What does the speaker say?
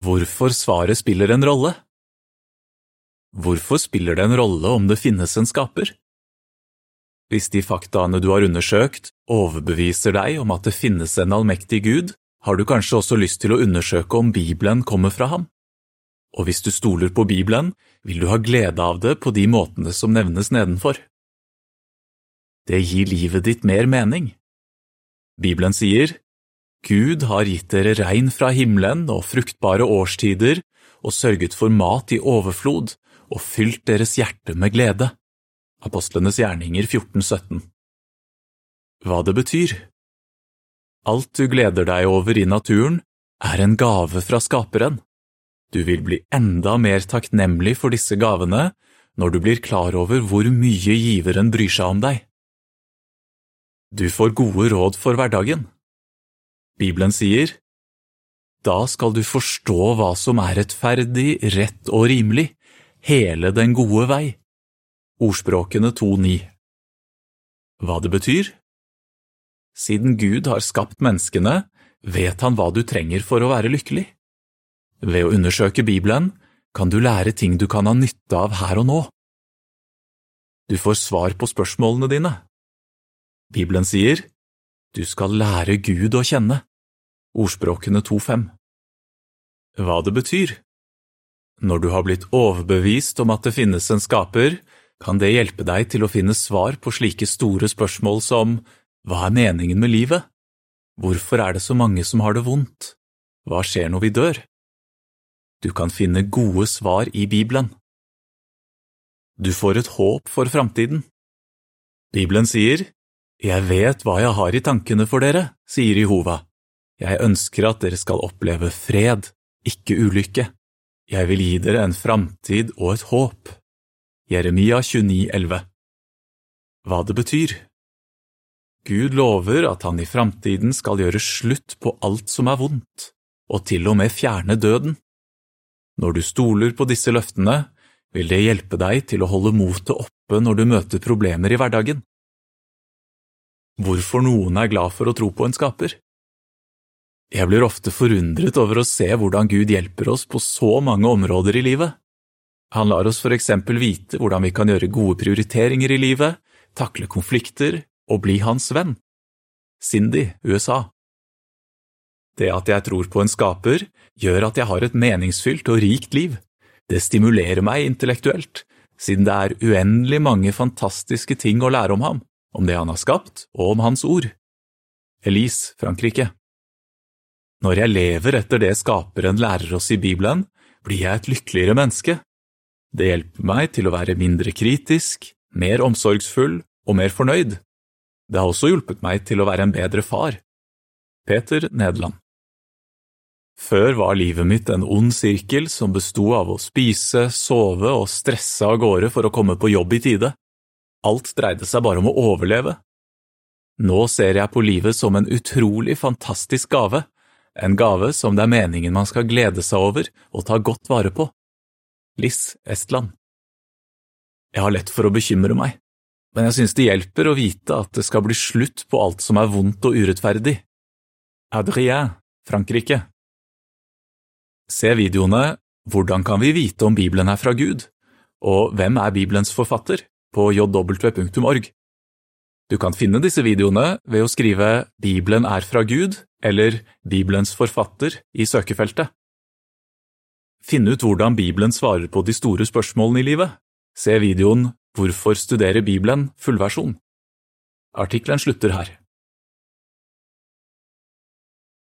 Hvorfor svaret spiller en rolle? Hvorfor spiller det en rolle om det finnes en skaper? Hvis de faktaene du har undersøkt, overbeviser deg om at det finnes en allmektig Gud, har du kanskje også lyst til å undersøke om Bibelen kommer fra ham. Og hvis du stoler på Bibelen, vil du ha glede av det på de måtene som nevnes nedenfor. Det gir livet ditt mer mening. Bibelen sier, Gud har gitt dere regn fra himmelen og fruktbare årstider og sørget for mat i overflod og fylt deres hjerte med glede. Apostlenes gjerninger 1417 Hva det betyr? Alt du gleder deg over i naturen, er en gave fra Skaperen. Du vil bli enda mer takknemlig for disse gavene når du blir klar over hvor mye giveren bryr seg om deg. Du får gode råd for hverdagen. Bibelen sier, Da skal du forstå hva som er rettferdig, rett og rimelig, hele den gode vei. Ordspråkene 2.9 Hva det betyr? Siden Gud har skapt menneskene, vet han hva du trenger for å være lykkelig. Ved å undersøke Bibelen kan du lære ting du kan ha nytte av her og nå. Du får svar på spørsmålene dine. Bibelen sier, du skal lære Gud å kjenne. Ordspråkene 2.5 Hva det betyr? Når du har blitt overbevist om at det finnes en skaper, kan det hjelpe deg til å finne svar på slike store spørsmål som hva er meningen med livet? Hvorfor er det så mange som har det vondt? Hva skjer når vi dør? Du kan finne gode svar i Bibelen. Du får et håp for framtiden. Bibelen sier, Jeg vet hva jeg har i tankene for dere, sier Jehova. Jeg ønsker at dere skal oppleve fred, ikke ulykke. Jeg vil gi dere en framtid og et håp. Jeremia 29,11 Hva det betyr Gud lover at han i framtiden skal gjøre slutt på alt som er vondt, og til og med fjerne døden. Når du stoler på disse løftene, vil det hjelpe deg til å holde motet oppe når du møter problemer i hverdagen. Hvorfor noen er glad for å tro på en skaper? Jeg blir ofte forundret over å se hvordan Gud hjelper oss på så mange områder i livet. Han lar oss for eksempel vite hvordan vi kan gjøre gode prioriteringer i livet, takle konflikter og bli hans venn. Cindy, USA Det at jeg tror på en skaper, gjør at jeg har et meningsfylt og rikt liv. Det stimulerer meg intellektuelt, siden det er uendelig mange fantastiske ting å lære om ham, om det han har skapt, og om hans ord. Elise, Frankrike Når jeg lever etter det skaperen lærer oss i Bibelen, blir jeg et lykkeligere menneske. Det hjelper meg til å være mindre kritisk, mer omsorgsfull og mer fornøyd. Det har også hjulpet meg til å være en bedre far. Peter Nederland Før var livet mitt en ond sirkel som besto av å spise, sove og stresse av gårde for å komme på jobb i tide. Alt dreide seg bare om å overleve. Nå ser jeg på livet som en utrolig fantastisk gave, en gave som det er meningen man skal glede seg over og ta godt vare på. Liss, Estland. Jeg har lett for å bekymre meg, men jeg synes det hjelper å vite at det skal bli slutt på alt som er vondt og urettferdig. Adrien, Frankrike Se videoene Hvordan kan vi vite om Bibelen er fra Gud? og Hvem er Bibelens forfatter? på jw.org. Du kan finne disse videoene ved å skrive Bibelen er fra Gud eller Bibelens forfatter i søkefeltet. Finn ut hvordan Bibelen svarer på de store spørsmålene i livet. Se videoen Hvorfor studere Bibelen fullversjon. Artikkelen slutter her.